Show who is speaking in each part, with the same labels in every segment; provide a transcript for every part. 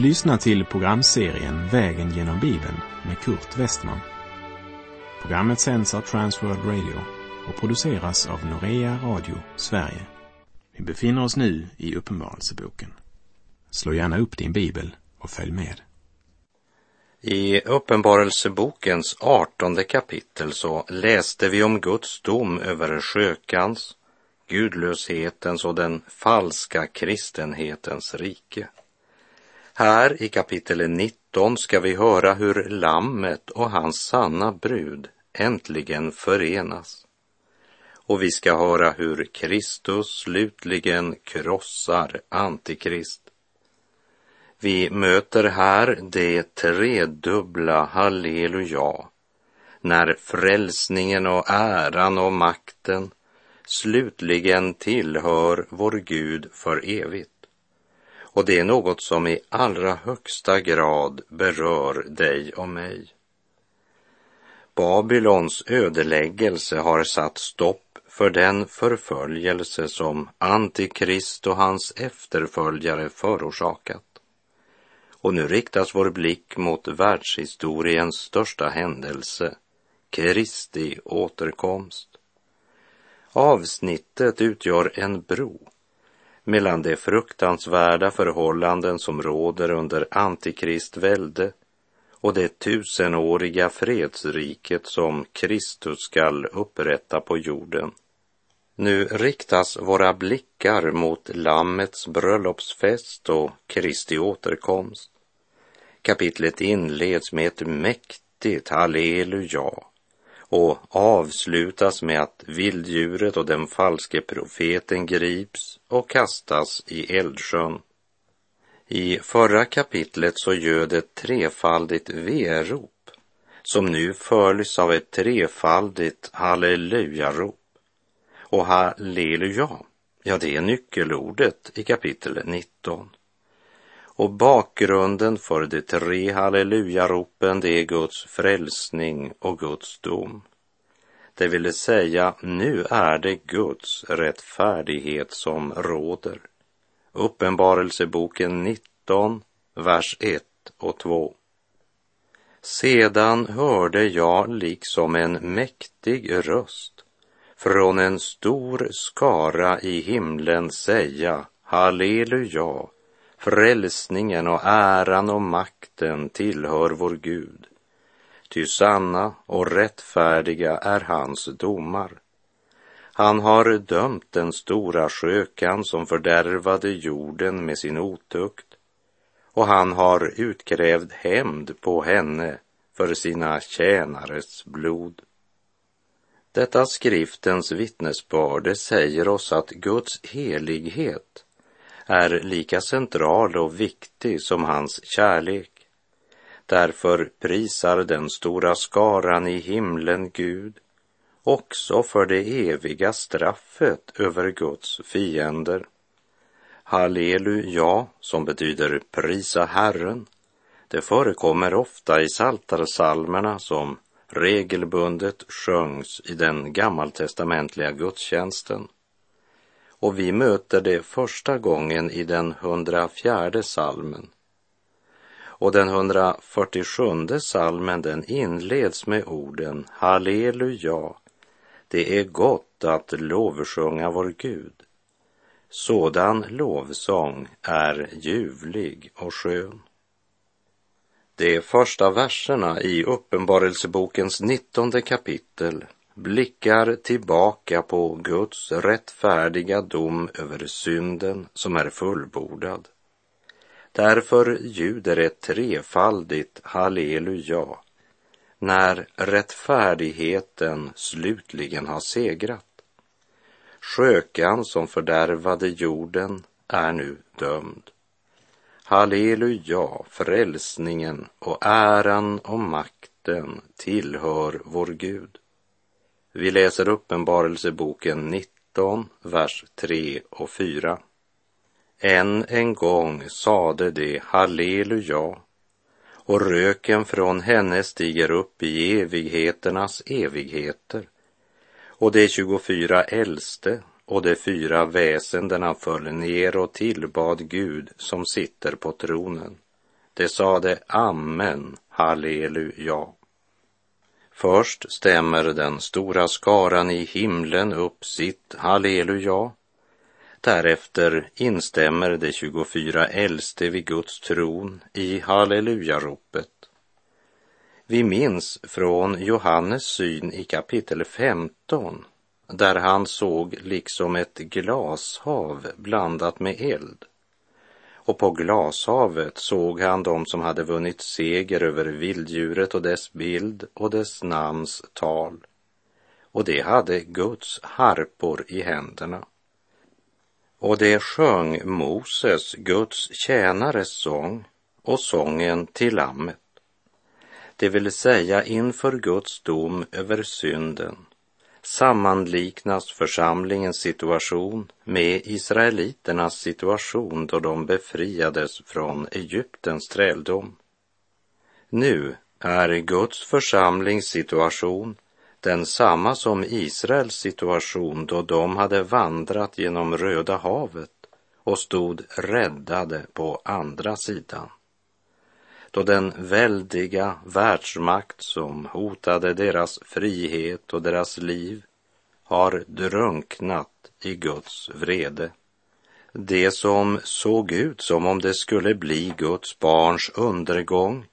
Speaker 1: Du lyssnar till programserien Vägen genom Bibeln med Kurt Westman. Programmet sänds av Transworld Radio och produceras av Norea Radio Sverige. Vi befinner oss nu i Uppenbarelseboken. Slå gärna upp din bibel och följ med.
Speaker 2: I Uppenbarelsebokens artonde kapitel så läste vi om Guds dom över skökans, gudlöshetens och den falska kristenhetens rike. Här i kapitel 19 ska vi höra hur Lammet och hans sanna brud äntligen förenas. Och vi ska höra hur Kristus slutligen krossar Antikrist. Vi möter här det tredubbla halleluja, när frälsningen och äran och makten slutligen tillhör vår Gud för evigt. Och det är något som i allra högsta grad berör dig och mig. Babylons ödeläggelse har satt stopp för den förföljelse som Antikrist och hans efterföljare förorsakat. Och nu riktas vår blick mot världshistoriens största händelse, Kristi återkomst. Avsnittet utgör en bro mellan de fruktansvärda förhållanden som råder under Antikrist välde och det tusenåriga fredsriket som Kristus skall upprätta på jorden. Nu riktas våra blickar mot Lammets bröllopsfest och Kristi återkomst. Kapitlet inleds med ett mäktigt halleluja och avslutas med att vilddjuret och den falske profeten grips och kastas i eldsjön. I förra kapitlet så göd ett trefaldigt verop som nu följs av ett trefaldigt hallelujarop. Och halleluja, ja det är nyckelordet i kapitel 19. Och bakgrunden för de tre hallelujaropen det är Guds frälsning och Guds dom. Det vill säga, nu är det Guds rättfärdighet som råder. Uppenbarelseboken 19, vers 1 och 2. Sedan hörde jag liksom en mäktig röst från en stor skara i himlen säga halleluja, frälsningen och äran och makten tillhör vår Gud. Ty sanna och rättfärdiga är hans domar. Han har dömt den stora skökan som fördärvade jorden med sin otukt och han har utkrävd hämnd på henne för sina tjänares blod. Detta skriftens vittnesbörde säger oss att Guds helighet är lika central och viktig som hans kärlek. Därför prisar den stora skaran i himlen Gud också för det eviga straffet över Guds fiender. Halleluja, som betyder prisa Herren, det förekommer ofta i saltarsalmerna som regelbundet sjöngs i den gammaltestamentliga gudstjänsten. Och vi möter det första gången i den 104 salmen. Och den 147 salmen den inleds med orden Halleluja, det är gott att lovsjunga vår Gud. Sådan lovsång är ljuvlig och skön. De första verserna i Uppenbarelsebokens nittonde kapitel blickar tillbaka på Guds rättfärdiga dom över synden som är fullbordad. Därför ljuder ett trefaldigt halleluja när rättfärdigheten slutligen har segrat. Skökan som fördärvade jorden är nu dömd. Halleluja, frälsningen och äran och makten tillhör vår Gud. Vi läser Uppenbarelseboken 19, vers 3 och 4. Än en gång sade de halleluja och röken från henne stiger upp i evigheternas evigheter. Och de 24 äldste och de fyra väsendena föll ner och tillbad Gud som sitter på tronen De sade amen, halleluja. Först stämmer den stora skaran i himlen upp sitt halleluja. Därefter instämmer de 24 äldste vid Guds tron i hallelujaropet. Vi minns från Johannes syn i kapitel 15 där han såg liksom ett glashav blandat med eld. Och på glashavet såg han dem som hade vunnit seger över vilddjuret och dess bild och dess namns tal. Och de hade Guds harpor i händerna. Och det sjöng Moses, Guds tjänares sång, och sången till Lammet. Det vill säga inför Guds dom över synden sammanliknas församlingens situation med israeliternas situation då de befriades från Egyptens träldom. Nu är Guds församlings situation densamma som Israels situation då de hade vandrat genom Röda havet och stod räddade på andra sidan då den väldiga världsmakt som hotade deras frihet och deras liv har drunknat i Guds vrede. Det som såg ut som om det skulle bli Guds barns undergång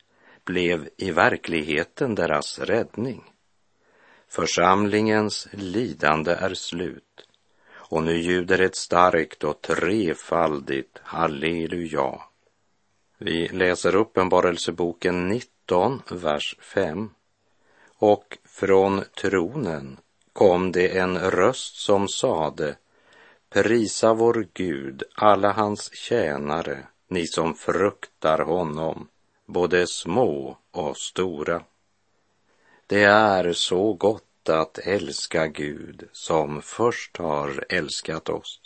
Speaker 2: blev i verkligheten deras räddning. Församlingens lidande är slut och nu ljuder ett starkt och trefaldigt halleluja vi läser Uppenbarelseboken 19, vers 5. Och från tronen kom det en röst som sade Prisa vår Gud, alla hans tjänare, ni som fruktar honom, både små och stora. Det är så gott att älska Gud som först har älskat oss.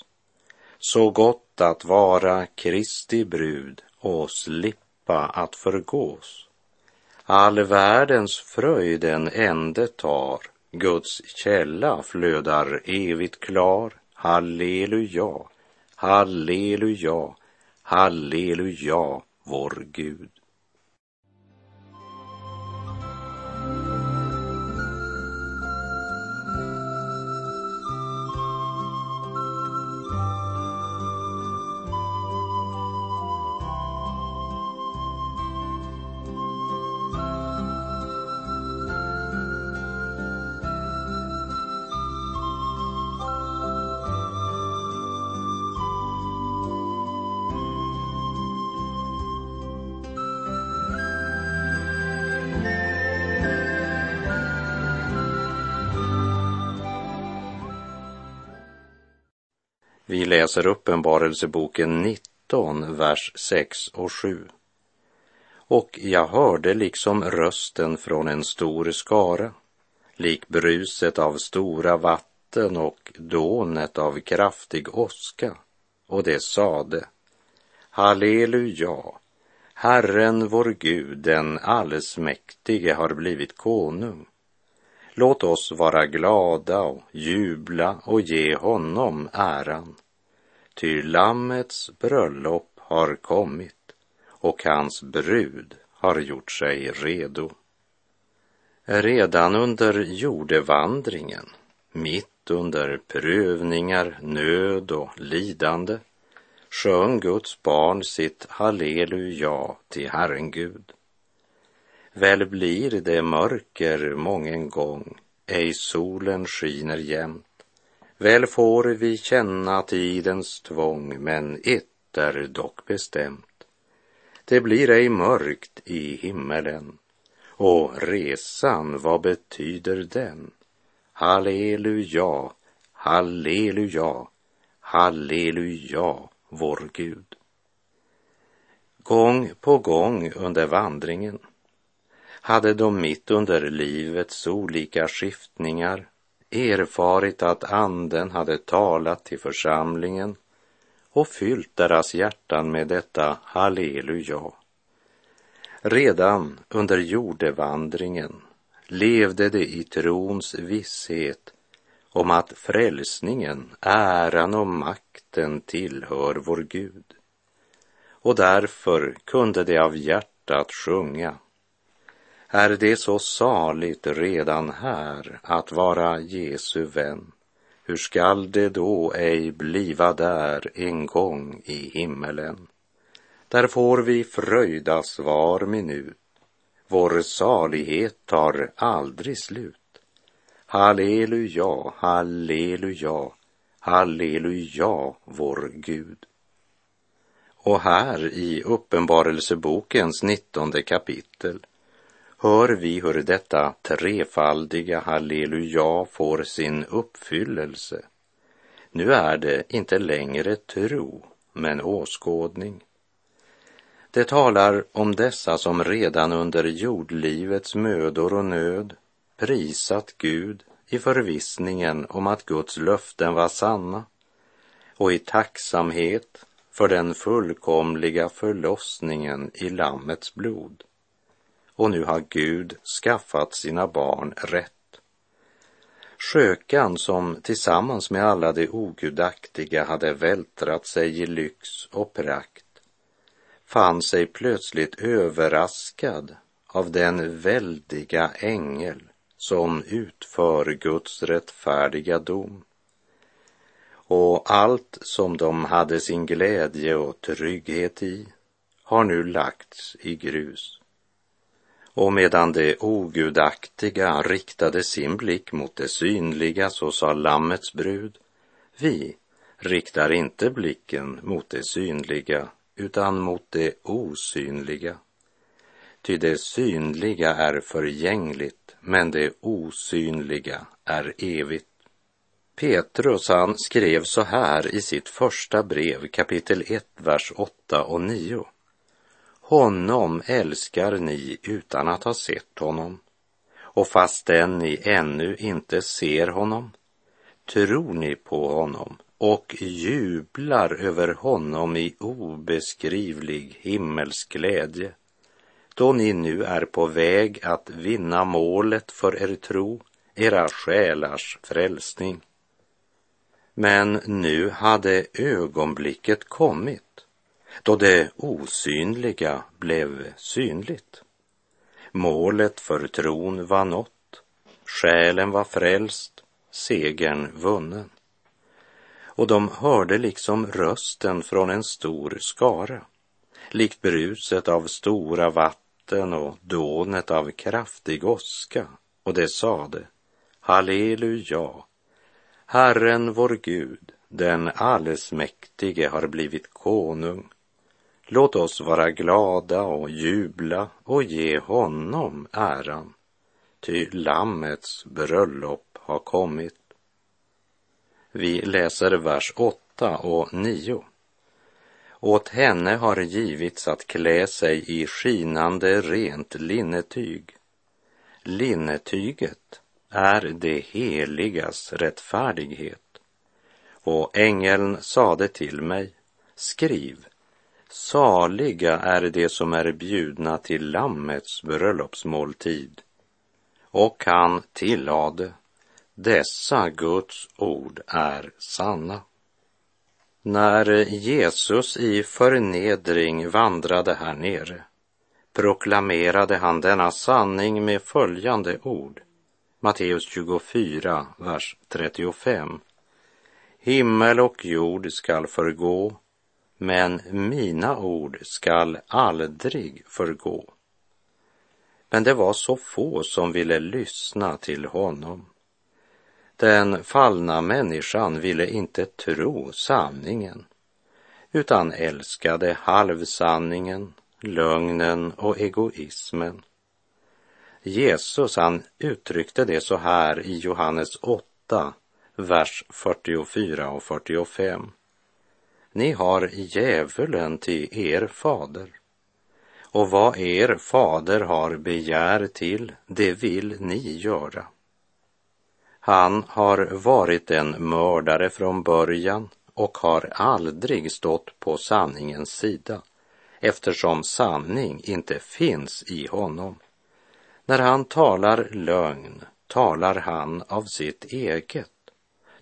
Speaker 2: Så gott att vara Kristi brud och slippa att förgås. All världens fröjd en ände tar, Guds källa flödar evigt klar. Halleluja, halleluja, halleluja, vår Gud. Läser Uppenbarelseboken 19, vers 6 och 7. Och jag hörde liksom rösten från en stor skara, lik bruset av stora vatten och dånet av kraftig åska, och det sade, Halleluja, Herren vår Gud, den allsmäktige, har blivit konung. Låt oss vara glada och jubla och ge honom äran. Ty Lammets bröllop har kommit och hans brud har gjort sig redo. Redan under jordevandringen, mitt under prövningar, nöd och lidande, sjöng Guds barn sitt halleluja till Herren Gud. Väl blir det mörker mången gång, ej solen skiner jämt. Väl får vi känna tidens tvång, men ett är dock bestämt. Det blir ej mörkt i himmelen. Och resan, vad betyder den? Halleluja, halleluja, halleluja, vår Gud. Gång på gång under vandringen hade de mitt under livets olika skiftningar erfarit att anden hade talat till församlingen och fyllt deras hjärtan med detta halleluja. Redan under jordevandringen levde de i trons visshet om att frälsningen, äran och makten tillhör vår Gud. och därför kunde de av hjärtat sjunga. Är det så saligt redan här att vara Jesu vän? Hur skall det då ej bliva där en gång i himmelen? Där får vi fröjdas var minut. Vår salighet tar aldrig slut. Halleluja, halleluja, halleluja, vår Gud. Och här i Uppenbarelsebokens nittonde kapitel hör vi hur detta trefaldiga halleluja får sin uppfyllelse. Nu är det inte längre tro, men åskådning. Det talar om dessa som redan under jordlivets mödor och nöd prisat Gud i förvissningen om att Guds löften var sanna och i tacksamhet för den fullkomliga förlossningen i Lammets blod. Och nu har Gud skaffat sina barn rätt. Skökan som tillsammans med alla de ogudaktiga hade vältrat sig i lyx och prakt fann sig plötsligt överraskad av den väldiga ängel som utför Guds rättfärdiga dom. Och allt som de hade sin glädje och trygghet i har nu lagts i grus. Och medan de ogudaktiga riktade sin blick mot det synliga så sa Lammets brud, vi riktar inte blicken mot det synliga utan mot det osynliga. Ty det synliga är förgängligt, men det osynliga är evigt. Petrus han skrev så här i sitt första brev kapitel 1, vers 8 och 9. Honom älskar ni utan att ha sett honom. Och fastän ni ännu inte ser honom tror ni på honom och jublar över honom i obeskrivlig himmelsk glädje då ni nu är på väg att vinna målet för er tro, era själars frälsning. Men nu hade ögonblicket kommit då det osynliga blev synligt. Målet för tron var nått, själen var frälst, segern vunnen och de hörde liksom rösten från en stor skara, likt bruset av stora vatten och dånet av kraftig åska, och det sade Halleluja, Herren vår Gud, den allsmäktige har blivit konung. Låt oss vara glada och jubla och ge honom äran, ty Lammets bröllop har kommit. Vi läser vers 8 och 9. Åt henne har givits att klä sig i skinande rent linnetyg. Linnetyget är det heligas rättfärdighet. Och ängeln sade till mig, skriv, saliga är de som är bjudna till Lammets bröllopsmåltid. Och han tillade, dessa Guds ord är sanna. När Jesus i förnedring vandrade här nere proklamerade han denna sanning med följande ord. Matteus 24, vers 35. Himmel och jord skall förgå, men mina ord skall aldrig förgå. Men det var så få som ville lyssna till honom. Den fallna människan ville inte tro sanningen utan älskade halvsanningen, lögnen och egoismen. Jesus han uttryckte det så här i Johannes 8, vers 44 och 45. Ni har djävulen till er fader och vad er fader har begär till, det vill ni göra. Han har varit en mördare från början och har aldrig stått på sanningens sida eftersom sanning inte finns i honom. När han talar lögn talar han av sitt eget,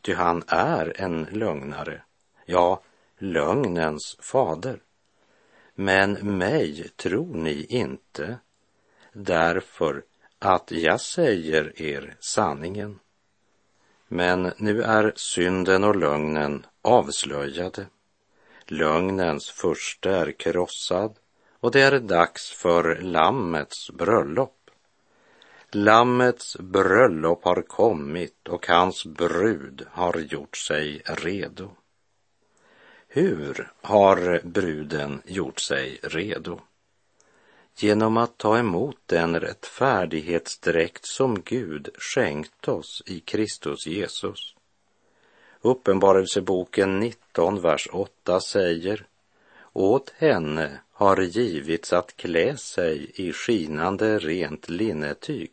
Speaker 2: ty han är en lögnare, ja, lögnens fader. Men mig tror ni inte, därför att jag säger er sanningen. Men nu är synden och lögnen avslöjade. Lögnens första är krossad och det är dags för Lammets bröllop. Lammets bröllop har kommit och hans brud har gjort sig redo. Hur har bruden gjort sig redo? Genom att ta emot den rättfärdighetsdräkt som Gud skänkt oss i Kristus Jesus. Uppenbarelseboken 19, vers 8 säger Åt henne har givits att klä sig i skinande rent linnetyg.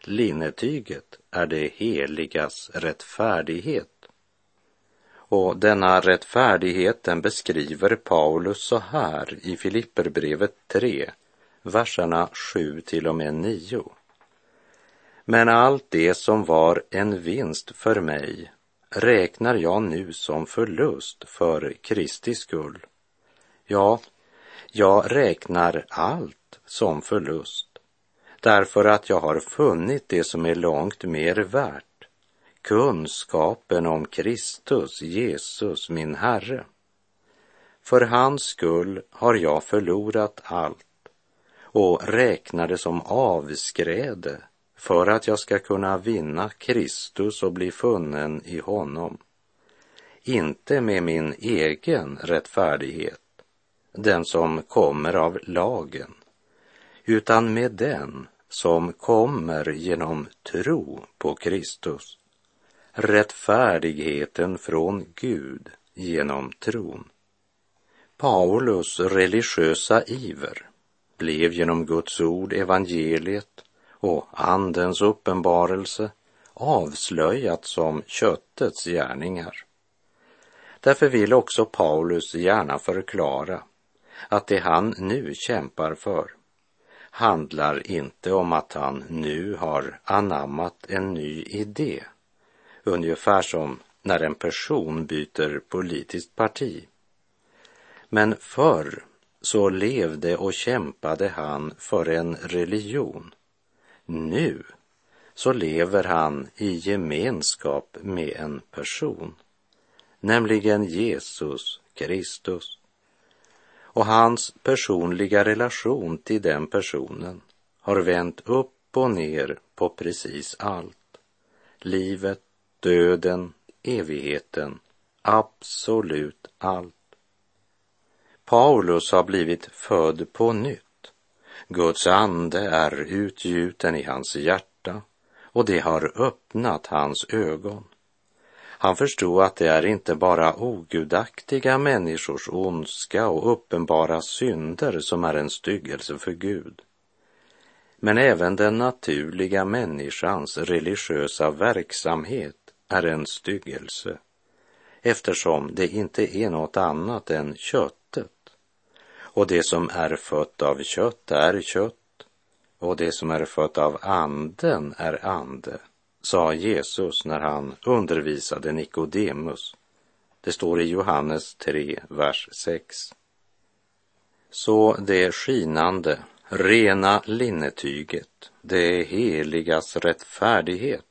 Speaker 2: Linnetyget är det heligas rättfärdighet. Och denna rättfärdighet den beskriver Paulus så här i Filipperbrevet 3, verserna 7 till och med 9. Men allt det som var en vinst för mig räknar jag nu som förlust för Kristi skull. Ja, jag räknar allt som förlust därför att jag har funnit det som är långt mer värt kunskapen om Kristus, Jesus, min Herre. För hans skull har jag förlorat allt och räknar det som avskräde för att jag ska kunna vinna Kristus och bli funnen i honom. Inte med min egen rättfärdighet, den som kommer av lagen, utan med den som kommer genom tro på Kristus rättfärdigheten från Gud genom tron. Paulus religiösa iver blev genom Guds ord, evangeliet och Andens uppenbarelse avslöjat som köttets gärningar. Därför vill också Paulus gärna förklara att det han nu kämpar för handlar inte om att han nu har anammat en ny idé Ungefär som när en person byter politiskt parti. Men förr så levde och kämpade han för en religion. Nu så lever han i gemenskap med en person, nämligen Jesus Kristus. Och hans personliga relation till den personen har vänt upp och ner på precis allt. Livet, döden, evigheten, absolut allt. Paulus har blivit född på nytt. Guds ande är utgjuten i hans hjärta och det har öppnat hans ögon. Han förstod att det är inte bara ogudaktiga människors ondska och uppenbara synder som är en styggelse för Gud, men även den naturliga människans religiösa verksamhet är en styggelse eftersom det inte är något annat än köttet. Och det som är fött av kött är kött och det som är fött av anden är ande, sa Jesus när han undervisade Nikodemus. Det står i Johannes 3, vers 6. Så det skinande, rena linnetyget, det heligas rättfärdighet,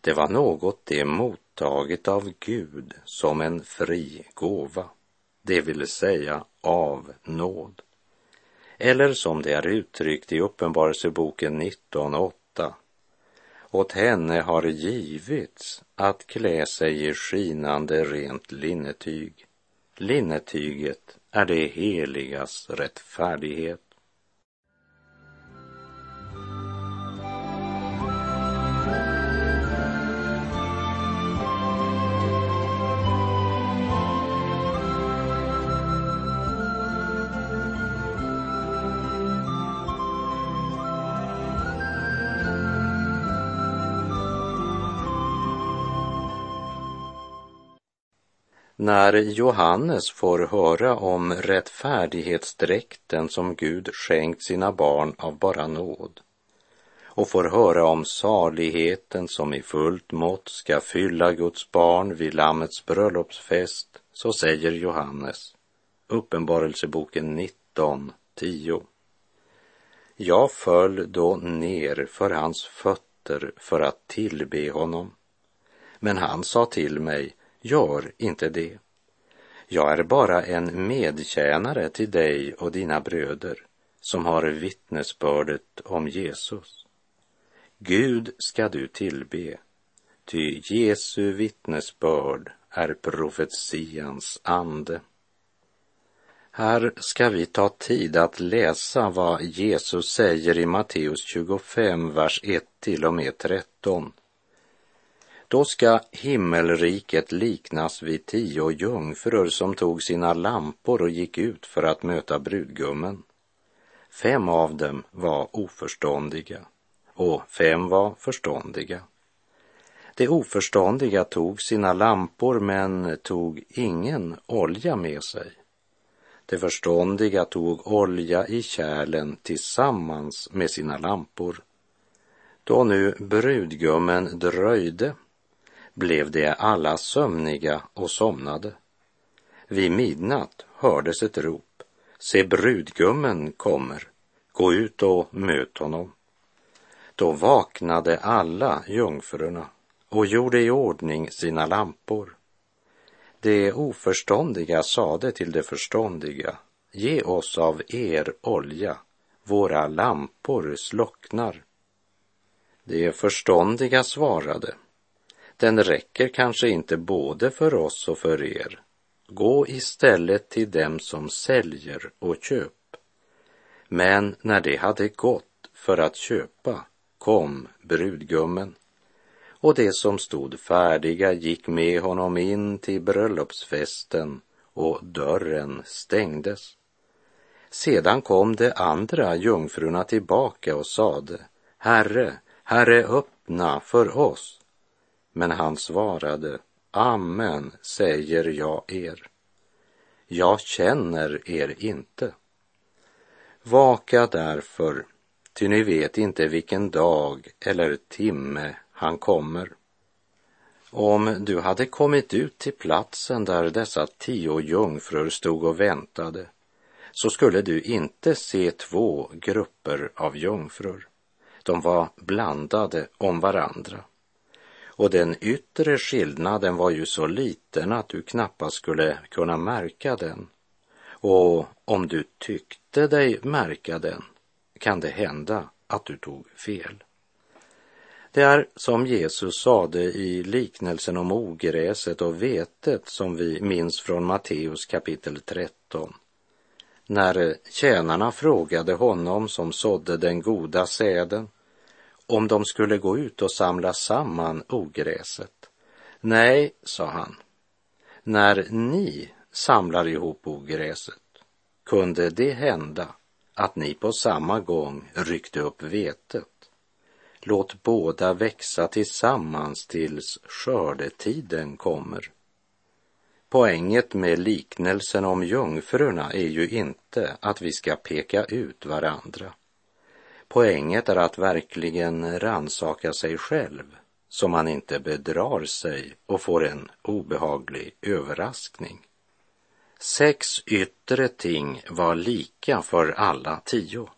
Speaker 2: det var något det mottagit av Gud som en fri gåva, det vill säga av nåd. Eller som det är uttryckt i Uppenbarelseboken 19.8. Åt henne har givits att klä sig i skinande rent linnetyg. Linnetyget är det heligas rättfärdighet. När Johannes får höra om rättfärdighetsdräkten som Gud skänkt sina barn av bara nåd och får höra om saligheten som i fullt mått ska fylla Guds barn vid Lammets bröllopsfest, så säger Johannes, Uppenbarelseboken 19, 10. Jag föll då ner för hans fötter för att tillbe honom. Men han sa till mig, gör inte det. Jag är bara en medtjänare till dig och dina bröder som har vittnesbördet om Jesus. Gud ska du tillbe, ty Jesu vittnesbörd är profetians ande. Här ska vi ta tid att läsa vad Jesus säger i Matteus 25, vers 1 till och med 13. Då ska himmelriket liknas vid tio jungfrur som tog sina lampor och gick ut för att möta brudgummen. Fem av dem var oförståndiga och fem var förståndiga. De oförståndiga tog sina lampor men tog ingen olja med sig. De förståndiga tog olja i kärlen tillsammans med sina lampor. Då nu brudgummen dröjde blev de alla sömniga och somnade. Vid midnatt hördes ett rop. Se, brudgummen kommer. Gå ut och möt honom. Då vaknade alla jungfrurna och gjorde i ordning sina lampor. De oförståndiga sade till de förståndiga, ge oss av er olja, våra lampor slocknar. De förståndiga svarade, den räcker kanske inte både för oss och för er. Gå istället till dem som säljer och köp. Men när de hade gått för att köpa kom brudgummen och de som stod färdiga gick med honom in till bröllopsfesten och dörren stängdes. Sedan kom de andra jungfrurna tillbaka och sade, Herre, Herre, öppna för oss. Men han svarade, Amen säger jag er. Jag känner er inte. Vaka därför, ty ni vet inte vilken dag eller timme han kommer. Om du hade kommit ut till platsen där dessa tio jungfrur stod och väntade så skulle du inte se två grupper av jungfrur. De var blandade om varandra. Och den yttre skillnaden var ju så liten att du knappast skulle kunna märka den. Och om du tyckte dig märka den kan det hända att du tog fel. Det är som Jesus sade i liknelsen om ogräset och vetet som vi minns från Matteus kapitel 13. När tjänarna frågade honom som sådde den goda säden om de skulle gå ut och samla samman ogräset. Nej, sa han, när ni samlar ihop ogräset kunde det hända att ni på samma gång ryckte upp vetet. Låt båda växa tillsammans tills skördetiden kommer. Poänget med liknelsen om jungfrurna är ju inte att vi ska peka ut varandra. Poänget är att verkligen ransaka sig själv så man inte bedrar sig och får en obehaglig överraskning. Sex yttre ting var lika för alla tio,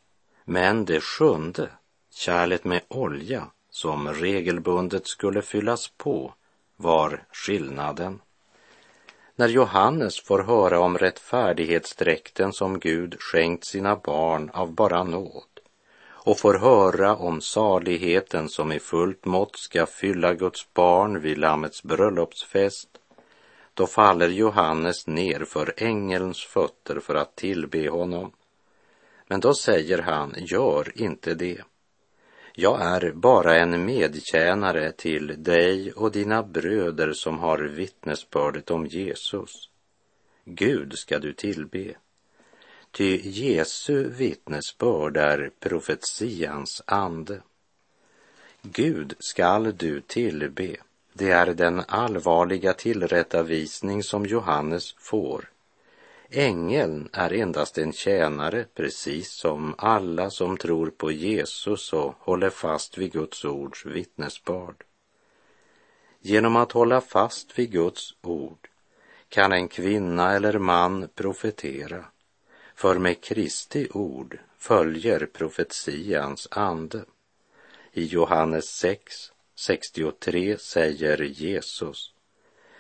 Speaker 2: men det sjunde, kärlet med olja som regelbundet skulle fyllas på, var skillnaden. När Johannes får höra om rättfärdighetsdräkten som Gud skänkt sina barn av bara nåd och får höra om saligheten som i fullt mått ska fylla Guds barn vid Lammets bröllopsfest, då faller Johannes ner för ängelns fötter för att tillbe honom. Men då säger han, gör inte det. Jag är bara en medtjänare till dig och dina bröder som har vittnesbördet om Jesus. Gud ska du tillbe. Ty Jesu vittnesbörd är profetians ande. Gud skall du tillbe. Det är den allvarliga tillrättavisning som Johannes får. Ängeln är endast en tjänare, precis som alla som tror på Jesus och håller fast vid Guds ords vittnesbörd. Genom att hålla fast vid Guds ord kan en kvinna eller man profetera, för med Kristi ord följer profetians ande. I Johannes 6, 63 säger Jesus,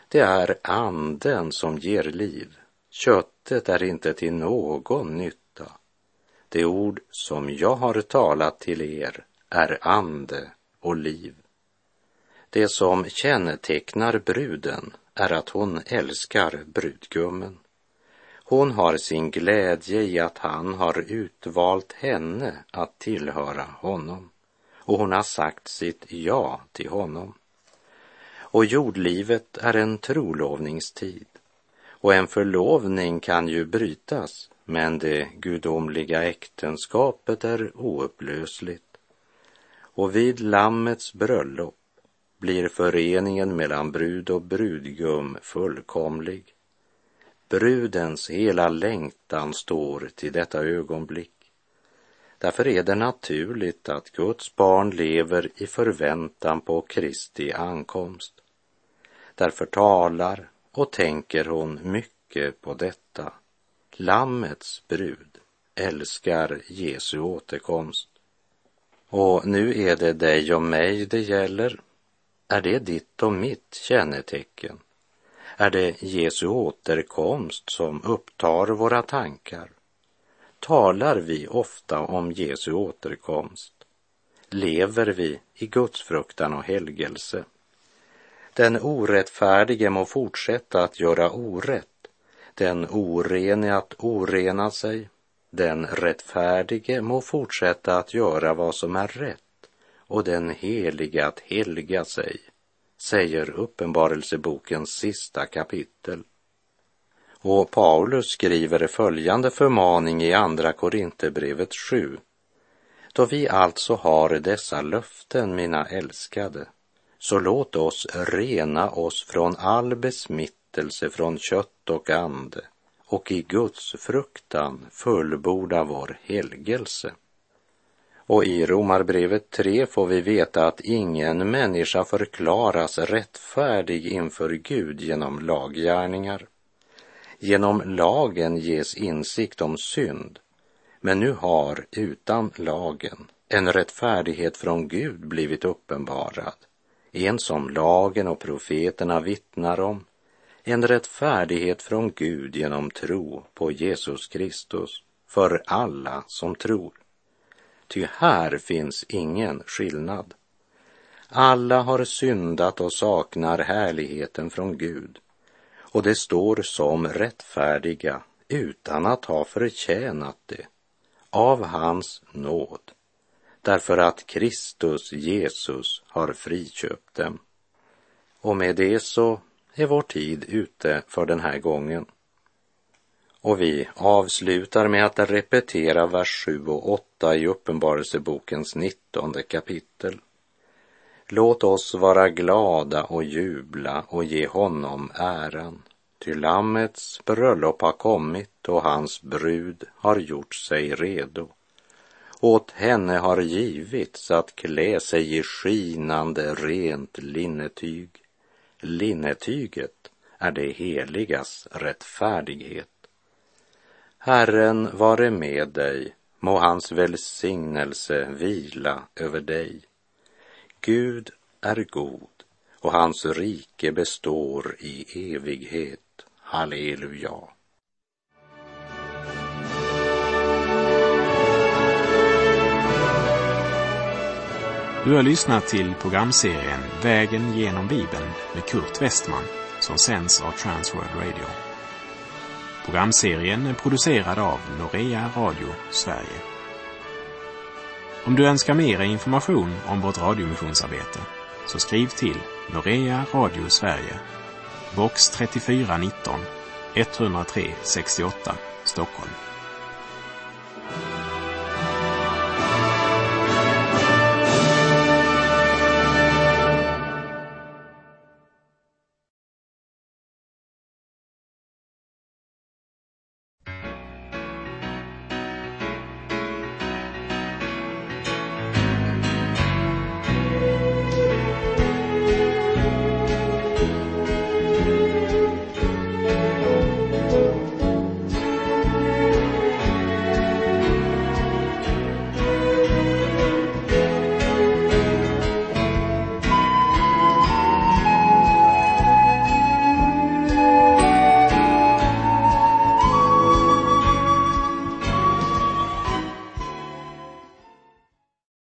Speaker 2: det är anden som ger liv, köttet är inte till någon nytta. Det ord som jag har talat till er är ande och liv. Det som kännetecknar bruden är att hon älskar brudgummen. Hon har sin glädje i att han har utvalt henne att tillhöra honom och hon har sagt sitt ja till honom. Och jordlivet är en trolovningstid och en förlovning kan ju brytas men det gudomliga äktenskapet är oupplösligt. Och vid Lammets bröllop blir föreningen mellan brud och brudgum fullkomlig. Brudens hela längtan står till detta ögonblick. Därför är det naturligt att Guds barn lever i förväntan på Kristi ankomst. Därför talar och tänker hon mycket på detta. Lammets brud älskar Jesu återkomst. Och nu är det dig och mig det gäller. Är det ditt och mitt kännetecken? Är det Jesu återkomst som upptar våra tankar? Talar vi ofta om Jesu återkomst? Lever vi i Guds fruktan och helgelse? Den orättfärdige må fortsätta att göra orätt, den orene att orena sig, den rättfärdige må fortsätta att göra vad som är rätt och den helige att helga sig, säger Uppenbarelsebokens sista kapitel. Och Paulus skriver följande förmaning i Andra Korinthierbrevet 7. Då vi alltså har dessa löften, mina älskade, så låt oss rena oss från all besmittelse från kött och ande och i Guds fruktan fullborda vår helgelse. Och i Romarbrevet 3 får vi veta att ingen människa förklaras rättfärdig inför Gud genom laggärningar. Genom lagen ges insikt om synd, men nu har utan lagen en rättfärdighet från Gud blivit uppenbarad en som lagen och profeterna vittnar om, en rättfärdighet från Gud genom tro på Jesus Kristus för alla som tror. Ty här finns ingen skillnad. Alla har syndat och saknar härligheten från Gud och det står som rättfärdiga utan att ha förtjänat det av hans nåd därför att Kristus Jesus har friköpt dem. Och med det så är vår tid ute för den här gången. Och vi avslutar med att repetera vers 7 och 8 i Uppenbarelsebokens 19 kapitel. Låt oss vara glada och jubla och ge honom äran. Ty Lammets bröllop har kommit och hans brud har gjort sig redo. Åt henne har givits att klä sig i skinande rent linnetyg. Linnetyget är det heligas rättfärdighet. Herren vare med dig, må hans välsignelse vila över dig. Gud är god och hans rike består i evighet. Halleluja.
Speaker 1: Du har lyssnat till programserien Vägen genom Bibeln med Kurt Westman som sänds av Transworld Radio. Programserien är producerad av Norea Radio Sverige. Om du önskar mer information om vårt radiomissionsarbete så skriv till Norea Radio Sverige, box 3419 103 68 Stockholm.